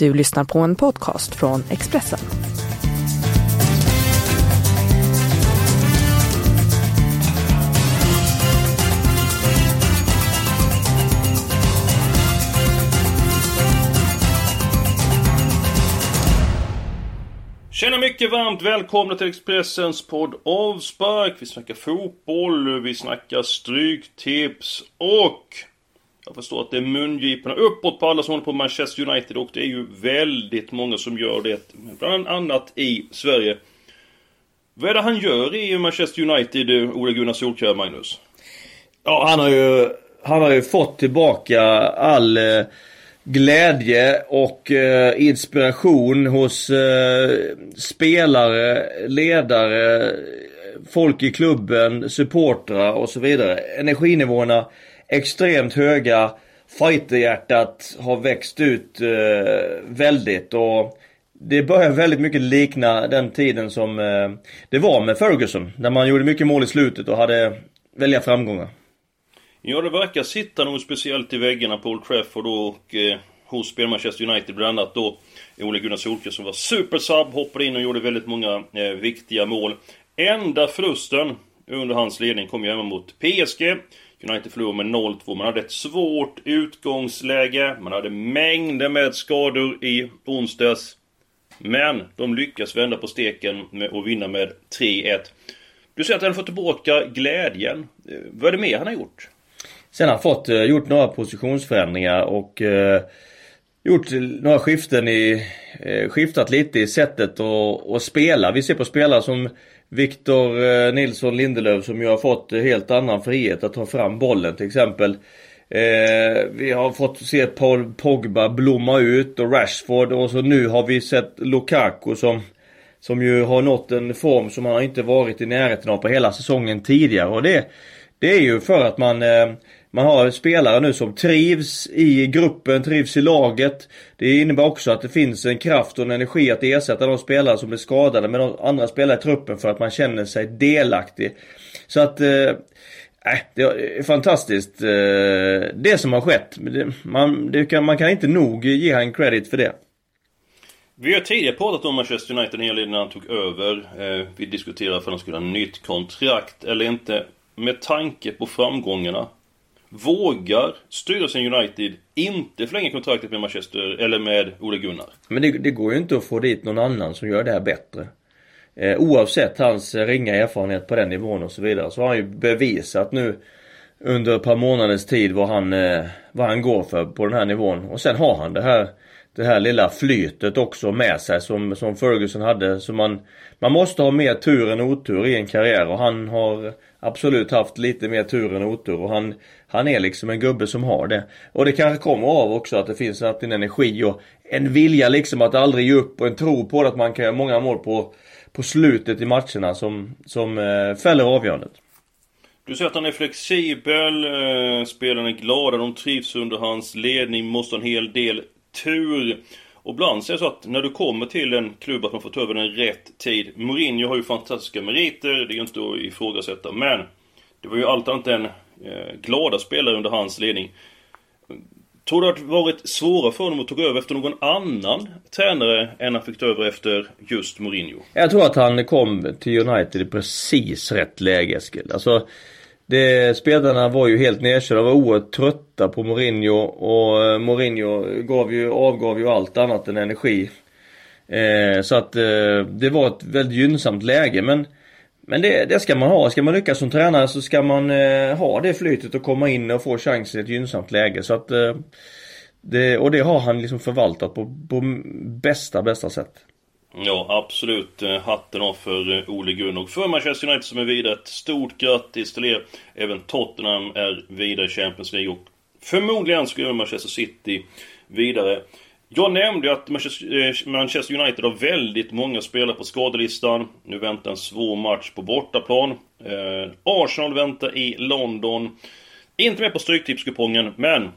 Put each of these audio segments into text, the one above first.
Du lyssnar på en podcast från Expressen. Tjena mycket varmt välkomna till Expressens podd Avspark. Vi snackar fotboll, vi snackar stryktips och jag förstår att det är mungiporna uppåt på alla som håller på Manchester United och det är ju väldigt många som gör det. Bland annat i Sverige. Vad är det han gör i Manchester United, eh, Ole Gunnar Solskjaer, Magnus? Ja, han har ju, han har ju fått tillbaka all eh, glädje och eh, inspiration hos eh, spelare, ledare, folk i klubben, supportrar och så vidare. Energinivåerna extremt höga. Fighterhjärtat har växt ut eh, väldigt och det börjar väldigt mycket likna den tiden som eh, det var med Ferguson. När man gjorde mycket mål i slutet och hade välja framgångar. Ja, det verkar sitta något speciellt i väggarna på Old Trafford och eh, hos Manchester United bland annat då Ole Gunnar Solskjaer som var supersub, hoppade in och gjorde väldigt många eh, viktiga mål. Enda förlusten under hans ledning kom ju även mot PSG. United förlorade med 0-2. Man hade ett svårt utgångsläge. Man hade mängder med skador i onsdags. Men de lyckas vända på steken och vinna med 3-1. Du säger att han fått tillbaka glädjen. Eh, vad är det mer han har gjort? Sen har han fått, eh, gjort några positionsförändringar och eh, gjort några skiften i, Eh, skiftat lite i sättet att spela. Vi ser på spelare som Victor eh, Nilsson Lindelöf som ju har fått helt annan frihet att ta fram bollen till exempel. Eh, vi har fått se Paul Pogba blomma ut och Rashford och så nu har vi sett Lukaku som som ju har nått en form som han inte varit i närheten av på hela säsongen tidigare och det Det är ju för att man eh, man har spelare nu som trivs i gruppen, trivs i laget. Det innebär också att det finns en kraft och en energi att ersätta de spelare som är skadade med de andra spelare i truppen för att man känner sig delaktig. Så att eh, äh, det är fantastiskt eh, det som har skett. Man, det kan, man kan inte nog ge han credit för det. Vi har tidigare pratat om Manchester United en hel del när han tog över. Eh, vi diskuterade för att de skulle ha nytt kontrakt eller inte. Med tanke på framgångarna Vågar styrelsen United inte förlänga kontraktet med Manchester, eller med Ole Gunnar? Men det, det går ju inte att få dit någon annan som gör det här bättre. Eh, oavsett hans ringa erfarenhet på den nivån och så vidare så har han ju bevisat nu under ett par månaders tid vad han, eh, vad han går för på den här nivån. Och sen har han det här det här lilla flytet också med sig som, som Ferguson hade. Så man, man måste ha mer tur än otur i en karriär och han har absolut haft lite mer tur än otur och han, han är liksom en gubbe som har det. Och det kanske kommer av också att det finns en energi och en vilja liksom att aldrig ge upp och en tro på att man kan göra många mål på, på slutet i matcherna som, som eh, fäller avgörandet. Du säger att han är flexibel, eh, spelarna är glada, de trivs under hans ledning, måste ha en hel del tur. Och ibland så är det så att när du kommer till en klubb att man får ta över den rätt tid. Mourinho har ju fantastiska meriter, det är ju inte att ifrågasätta. Men det var ju allt annat än Eh, glada spelare under hans ledning. Tror du att det varit svårare för honom att ta över efter någon annan tränare än han fick ta över efter just Mourinho? Jag tror att han kom till United i precis rätt läge Eskil. Alltså det, spelarna var ju helt nedkörda, var oerhört trötta på Mourinho och eh, Mourinho gav ju, avgav ju allt annat än energi. Eh, så att eh, det var ett väldigt gynnsamt läge men men det, det, ska man ha. Ska man lyckas som tränare så ska man eh, ha det flytet och komma in och få chansen i ett gynnsamt läge. Så att, eh, det, och det har han liksom förvaltat på, på bästa, bästa sätt. Ja, absolut. Eh, hatten av för eh, Ole Gunnar. Och för Manchester United som är vidare, ett stort grattis till er. Även Tottenham är vidare i Champions League. Och förmodligen skulle Manchester City vidare. Jag nämnde ju att eh, Manchester United har väldigt många spelare på skadelistan. Nu väntar en svår match på bortaplan. Eh, Arsenal väntar i London. Inte med på Stryktipskupongen, men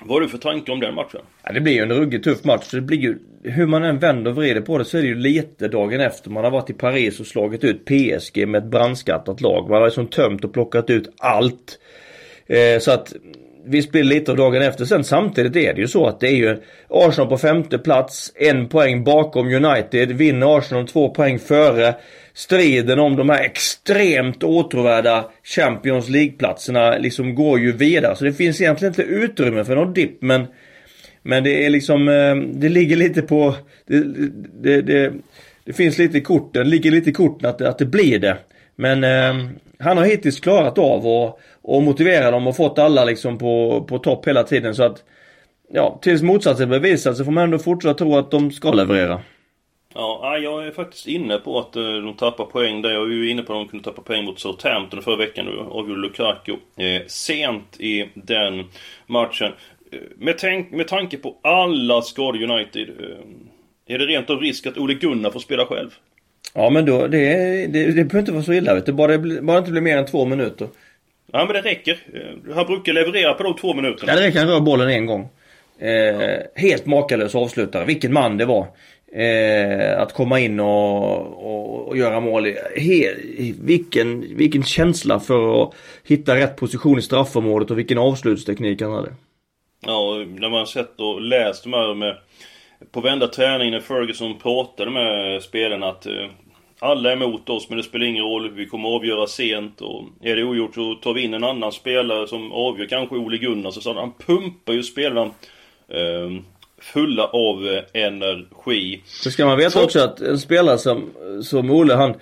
vad har du för tanke om den matchen? Ja, det blir ju en ruggigt tuff match. Det blir ju, hur man än vänder och vrider på det så är det ju lite dagen efter man har varit i Paris och slagit ut PSG med ett brandskattat lag. Man har liksom tömt och plockat ut allt. Eh, så att Visst blir det lite av dagen efter. Sen samtidigt är det ju så att det är ju Arsenal på femte plats, en poäng bakom United. Vinner Arsenal två poäng före. Striden om de här extremt åtråvärda Champions League-platserna liksom går ju vidare. Så det finns egentligen inte utrymme för någon dipp men men det är liksom, eh, det ligger lite på, det, det, det, det finns lite i korten, ligger lite i korten att, att det blir det. Men eh, han har hittills klarat av att och motivera dem och fått alla liksom på, på topp hela tiden så att Ja, tills motsatsen bevisas så får man ändå fortsätta tro att de ska leverera. Ja, jag är faktiskt inne på att eh, de tappar poäng där. Jag var ju inne på att de kunde tappa poäng mot Southampton förra veckan. och avgjorde Lukaku eh, sent i den matchen. Eh, med, tänk, med tanke på alla skador United. Eh, är det rent av risk att Ole Gunnar får spela själv? Ja men då, det, det, det behöver inte vara så illa vet du. Bara det bara inte blir mer än två minuter. Ja men det räcker. Han brukar leverera på de två minuterna. Ja det räcker. Han rör bollen en gång. Eh, ja. Helt makalös avslutare. Vilken man det var. Eh, att komma in och, och, och göra mål. He, vilken, vilken känsla för att hitta rätt position i straffområdet och vilken avslutsteknik han hade. Ja, när man sett och läst de här med på vända träning när Ferguson pratade med spelarna att eh, alla är emot oss men det spelar ingen roll. Vi kommer avgöra sent och är det ogjort så tar vi in en annan spelare som avgör. Kanske Ole Gunnar. Så han pumpar ju spelarna eh, fulla av eh, energi. Så ska man veta så... också att en spelare som, som Ole han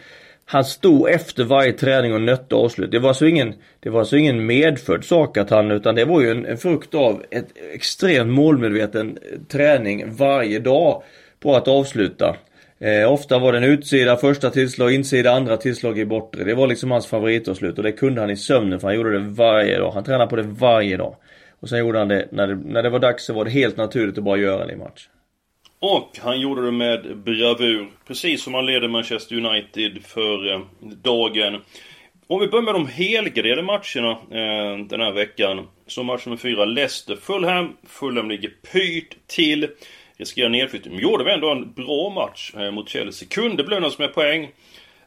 han stod efter varje träning och nötte avslut. Det var så ingen, det var så ingen medfödd sak att han, utan det var ju en, en frukt av ett extremt målmedveten träning varje dag på att avsluta. Eh, ofta var det en utsida första tillslag, insida andra tillslag i bortre. Det var liksom hans favoritavslut och det kunde han i sömnen för han gjorde det varje dag. Han tränade på det varje dag. Och sen gjorde han det, när det, när det var dags så var det helt naturligt att bara göra det i match. Och han gjorde det med bravur. Precis som han leder Manchester United för eh, dagen. Om vi börjar med de helgarderade matcherna eh, den här veckan. Så match nummer fyra, Leicester-Fulham. Fulham ligger pyrt till. Riskerar nedflyttning. Men gjorde vi ändå en bra match eh, mot Chelsea. Kunde belönas med poäng.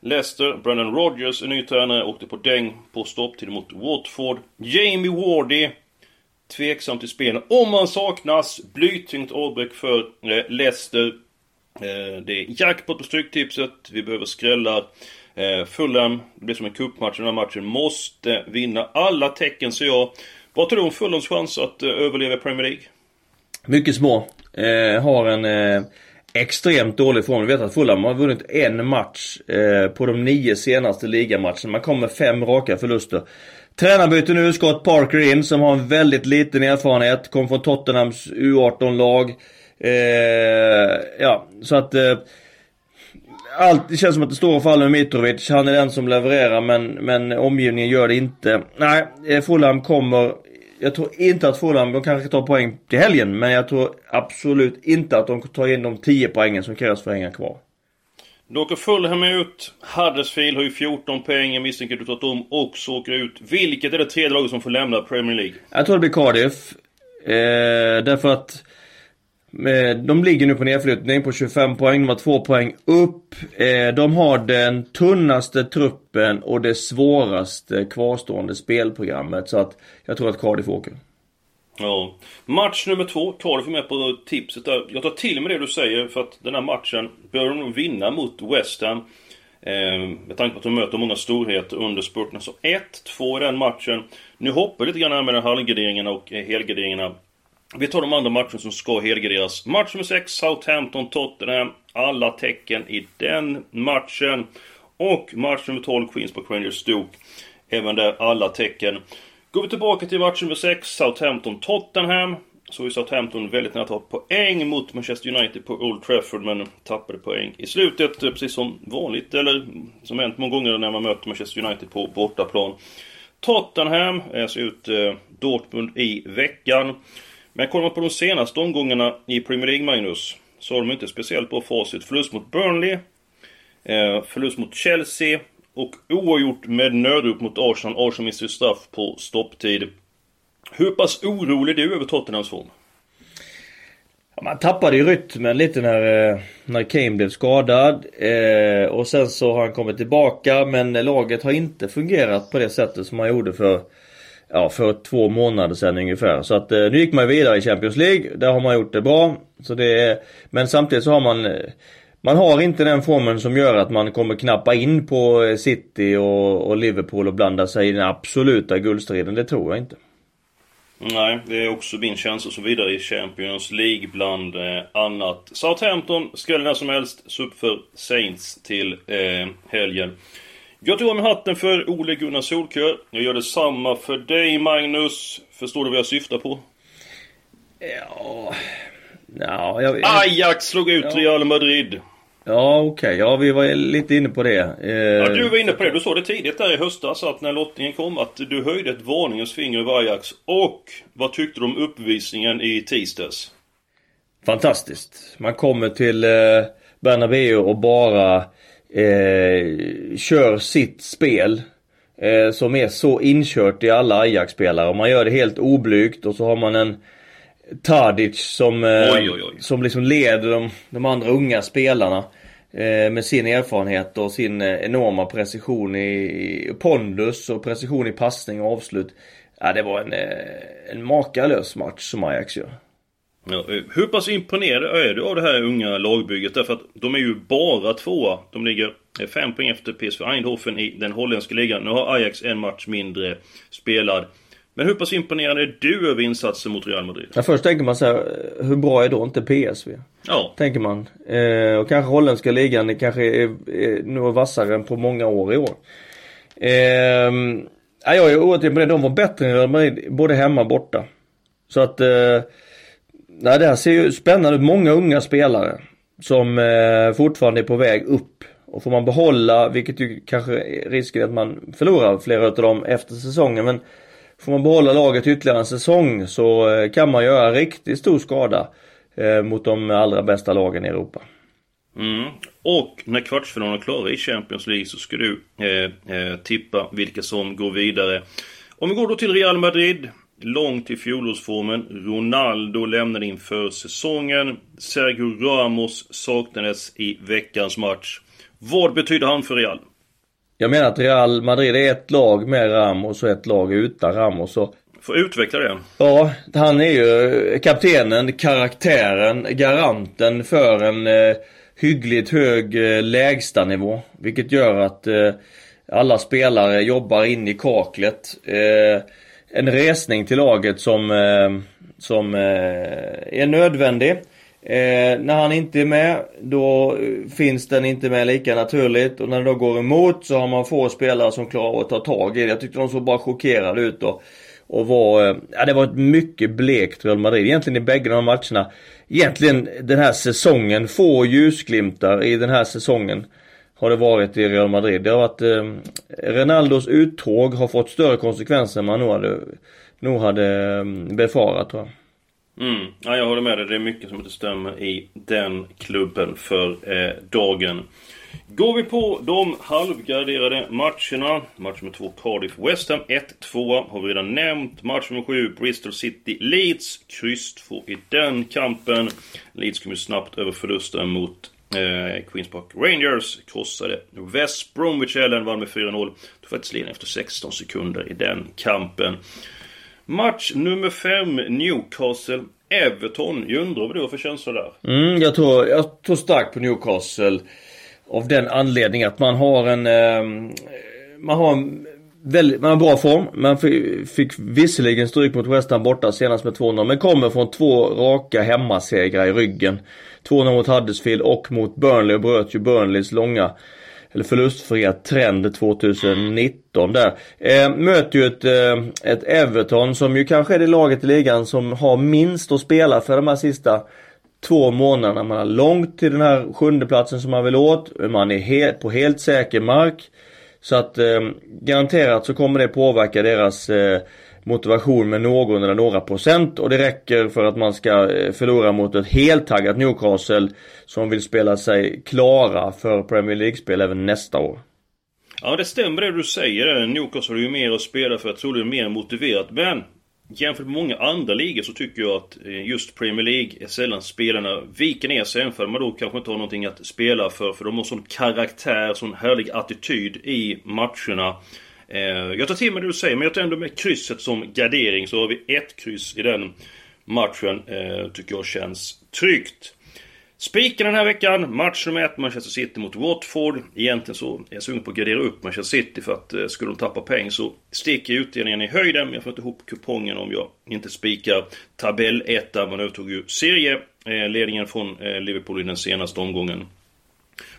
Leicester, Brendan Rodgers är ny tränare, åkte på däng på stopptid mot Watford. Jamie Wardy Tveksam till spel. Om man saknas, Blytungt avbräck för eh, Leicester. Eh, det är jackpot på Stryktipset. Vi behöver skrällar. Fulham, det blir som en cupmatch den här matchen. Måste vinna. Alla tecken ser jag. Vad tror du om Fulhams chans att överleva Premier League? Mycket små. Eh, har en eh, extremt dålig form. Vi vet att Fulham har vunnit en match eh, på de nio senaste ligamatcherna. Man kommer med fem raka förluster. Tränarbyte nu, Scott Parker in som har en väldigt liten erfarenhet. Kom från Tottenhams U18-lag. Eh, ja, så att... Eh, allt, det känns som att det står och faller med Mitrovic. Han är den som levererar men, men omgivningen gör det inte. Nej, eh, Fulham kommer... Jag tror inte att Fulham, de kanske tar poäng till helgen. Men jag tror absolut inte att de tar in de 10 poängen som krävs för att hänga kvar. Då åker Fulham ut. Huddersfield har ju 14 poäng. Jag misstänker att de också åker ut. Vilket är det tredje laget som får lämna Premier League? Jag tror det blir Cardiff. Eh, därför att Eh, de ligger nu på nedflyttning på 25 poäng. De har 2 poäng upp. Eh, de har den tunnaste truppen och det svåraste kvarstående spelprogrammet. Så att jag tror att Cardiff åker. Ja. Match nummer två, Cardiff är med på tipset där. Jag tar till mig det du säger för att den här matchen bör de nog vinna mot West Ham. Eh, med tanke på att de möter många storheter under spurten. Så 1-2 i den matchen. Nu hoppar lite grann här med halvgarderingarna och helgarderingarna. Vi tar de andra matcherna som ska helgarderas. Match nummer 6, Southampton-Tottenham. Alla tecken i den matchen. Och match nummer 12, Queens på Rangers-Stoke. Även där alla tecken. Går vi tillbaka till match nummer 6, Southampton-Tottenham. Så är Southampton väldigt nära att ta poäng mot Manchester United på Old Trafford men tappade poäng i slutet. Eh, precis som vanligt, eller som hänt många gånger när man möter Manchester United på bortaplan. Tottenham ser ut eh, Dortmund i veckan. Men kollar man på de senaste omgångarna i Premier League, Magnus, så har de inte speciellt bra facit. Förlust mot Burnley, eh, förlust mot Chelsea, och oavgjort med nödrop mot Arsenal. Arsenal missar straff på stopptid. Hur pass orolig är du över Tottenhams form? Man tappade ju rytmen lite när, eh, när Kane blev skadad. Eh, och sen så har han kommit tillbaka men laget har inte fungerat på det sättet som han gjorde för ja, för två månader sedan ungefär. Så att eh, nu gick man vidare i Champions League. Där har man gjort det bra. Så det är, men samtidigt så har man eh, man har inte den formen som gör att man kommer knappa in på eh, City och, och Liverpool och blanda sig i den absoluta guldstriden. Det tror jag inte. Nej, det är också min känsla så vidare i Champions League bland eh, annat. Southampton skulle när som helst se upp för Saints till eh, helgen. Jag tog av mig hatten för Ole Gunnar Solkör. Jag gör detsamma för dig Magnus. Förstår du vad jag syftar på? Ja... Ja, jag... Ajax slog ut ja. Real Madrid. Ja okej, okay. ja vi var lite inne på det. Eh... Ja du var inne på det. Du sa det tidigt där i höstas att när lottningen kom att du höjde ett varningens finger över Ajax. Och vad tyckte du om uppvisningen i tisdags? Fantastiskt. Man kommer till eh, Bernabéu och bara eh, kör sitt spel. Eh, som är så inkört i alla Ajax-spelare. Man gör det helt oblygt och så har man en Tadic som, eh, oj, oj, oj. som liksom leder de, de andra unga spelarna. Eh, med sin erfarenhet och sin eh, enorma precision i, i pondus och precision i passning och avslut. Ja, det var en, en makalös match som Ajax gör. Ja, hur pass imponerad är du av det här unga lagbygget? Därför att de är ju bara tvåa. De ligger fem poäng efter PSV Eindhoven i den holländska ligan. Nu har Ajax en match mindre spelad. Men hur pass imponerad är du över insatsen mot Real Madrid? Ja, först tänker man så här, hur bra är då inte PSV? Ja. Tänker man. Eh, och kanske holländska ligan kanske är, är nog vassare än på många år i år. Eh, ja, jag är oerhört imponerad. De var bättre än Real Madrid, både hemma och borta. Så att, eh, det här ser ju spännande ut. Många unga spelare som eh, fortfarande är på väg upp. Och får man behålla, vilket ju kanske är risken att man förlorar flera av dem efter säsongen. Men Får man behålla laget ytterligare en säsong så eh, kan man göra riktigt stor skada eh, mot de allra bästa lagen i Europa. Mm. Och när kvartsfinalen är klara i Champions League så ska du eh, eh, tippa vilka som går vidare. Om vi går då till Real Madrid. Långt i fjolårsformen. Ronaldo lämnade inför säsongen. Sergio Ramos saknades i veckans match. Vad betyder han för Real? Jag menar att Real Madrid är ett lag med Ramos och ett lag utan Ramos. Och... Får utveckla det. Ja, han är ju kaptenen, karaktären, garanten för en eh, hyggligt hög eh, lägstanivå. Vilket gör att eh, alla spelare jobbar in i kaklet. Eh, en resning till laget som, eh, som eh, är nödvändig. Eh, när han inte är med, då eh, finns den inte med lika naturligt. Och när det då går emot så har man få spelare som klarar av att ta tag i det. Jag tyckte de såg bara chockerade ut och, och var, eh, ja det var ett mycket blekt Real Madrid. Egentligen i bägge de här matcherna. Egentligen den här säsongen, få ljusglimtar i den här säsongen. Har det varit i Real Madrid. Det har varit, eh, Renaldos uttåg har fått större konsekvenser än man nog hade, nog hade befarat tror jag. Mm. Ja, jag håller med dig. Det är mycket som inte stämmer i den klubben för eh, dagen. Går vi på de halvgarderade matcherna. Match nummer 2 Cardiff West Ham 1-2 har vi redan nämnt. Match nummer 7 Bristol City Leeds. Kryss 2 i den kampen. Leeds kom ju snabbt över förlusten mot eh, Queens Park Rangers. Krossade West Bromwich Allen, vann med 4-0. Tog faktiskt ledningen efter 16 sekunder i den kampen. Match nummer 5, Newcastle. Everton. Jag undrar vad du har för känsla där? Mm, jag tror, jag tror starkt på Newcastle. Av den anledningen att man har en... Eh, man har en väldigt, man har bra form. Man fick visserligen stryk mot West Ham borta senast med 2-0. Men kommer från två raka hemmasegrar i ryggen. 2-0 mot Huddersfield och mot Burnley och bröt ju Burnleys långa eller förlustfria trend 2019 där. Eh, möter ju ett, eh, ett Everton som ju kanske är det laget i ligan som har minst att spela för de här sista två månaderna. Man har långt till den här sjunde platsen som man vill åt. Man är he på helt säker mark. Så att eh, garanterat så kommer det påverka deras eh, motivation med någon eller några procent och det räcker för att man ska eh, förlora mot ett heltaggat Newcastle som vill spela sig klara för Premier League-spel även nästa år. Ja det stämmer det du säger. Newcastle har ju mer att spela för, troligen mer motiverat. Men jämfört med många andra ligor så tycker jag att eh, just Premier League är sällan spelarna viker ner sig. Även man då kanske inte har någonting att spela för. För de har sån karaktär, sån härlig attityd i matcherna. Eh, jag tar till mig det du säger, men jag tar ändå med krysset som gardering. Så har vi ett kryss i den matchen. Eh, tycker jag känns tryggt. Spiken den här veckan, match nummer ett, Manchester City mot Watford. Egentligen så är jag sugen på att gardera upp Manchester City för att eh, skulle de tappa pengar så sticker utdelningen i höjden. Men jag får inte ihop kupongen om jag inte spikar tabell-1, där Man övertog ju serieledningen eh, från eh, Liverpool i den senaste omgången.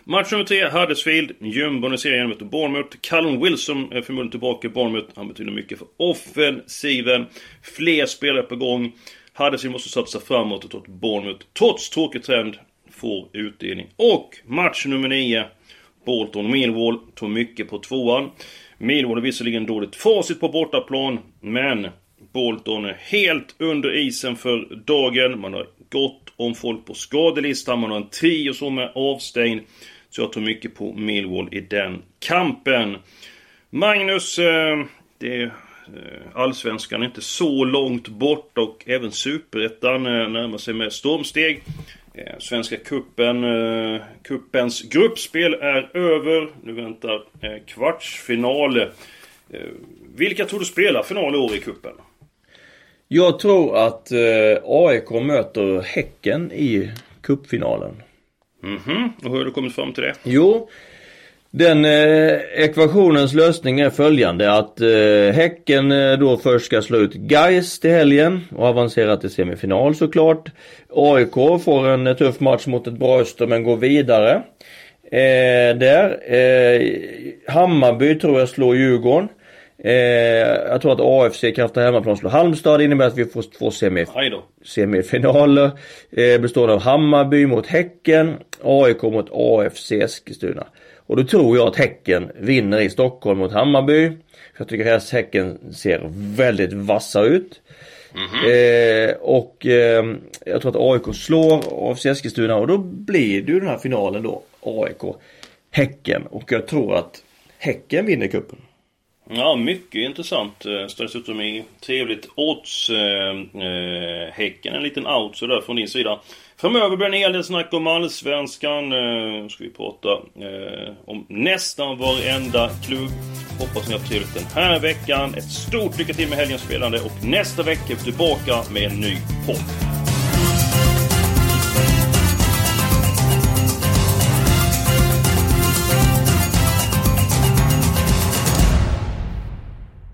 Match nummer tre, Huddersfield. Jumbon i serien möter Bournemouth. Callum Wilson är förmodligen tillbaka i Bournemouth. Han betyder mycket för offensiven. Fler spelare på gång. Huddersfield måste satsa framåt och ta ett Bournemouth, trots tråkig trend, får utdelning. Och match nummer 9. Bolton Millwall tog mycket på tvåan. Millwall är visserligen dåligt facit på bortaplan, men Bolton är helt under isen för dagen. Man har gott om folk på skadelistan. Man har en trio som är avstängd. Så jag tror mycket på Millwall i den kampen. Magnus, eh, det är eh, Allsvenskan är inte så långt bort och även Superettan eh, närmar sig med stormsteg. Eh, Svenska kuppen, kuppens gruppspel är över. Nu väntar kvartsfinal. Vilka tror du spelar final i år i kuppen? Jag tror att AIK möter Häcken i kuppfinalen. Mhm, mm och hur har du kommit fram till det? Jo, den eh, ekvationens lösning är följande att eh, Häcken eh, då först ska slå ut Gais till helgen och avancera till semifinal såklart. AIK får en eh, tuff match mot ett bra Öster men går vidare. Eh, där. Eh, Hammarby tror jag slår Djurgården. Eh, jag tror att AFC kraftar hemmaplan slår Halmstad. Det innebär att vi får två semif semifinaler. Eh, bestående av Hammarby mot Häcken, AIK mot AFC Eskilstuna. Och då tror jag att Häcken vinner i Stockholm mot Hammarby. Jag tycker att Häcken ser väldigt vassa ut. Mm -hmm. eh, och eh, jag tror att AIK slår AFC Eskilstuna och då blir det ju den här finalen då AIK Häcken och jag tror att Häcken vinner kuppen. Ja, mycket intressant. Eh, står dessutom i trevligt odds. Eh, eh häcken, en liten out sådär från din sida. Framöver blir det en hel del snack om Allsvenskan. Eh, ska vi prata eh, om nästan varenda klubb. Hoppas ni har trevligt den här veckan. Ett stort lycka till med helgens spelande och nästa vecka är vi tillbaka med en ny podd.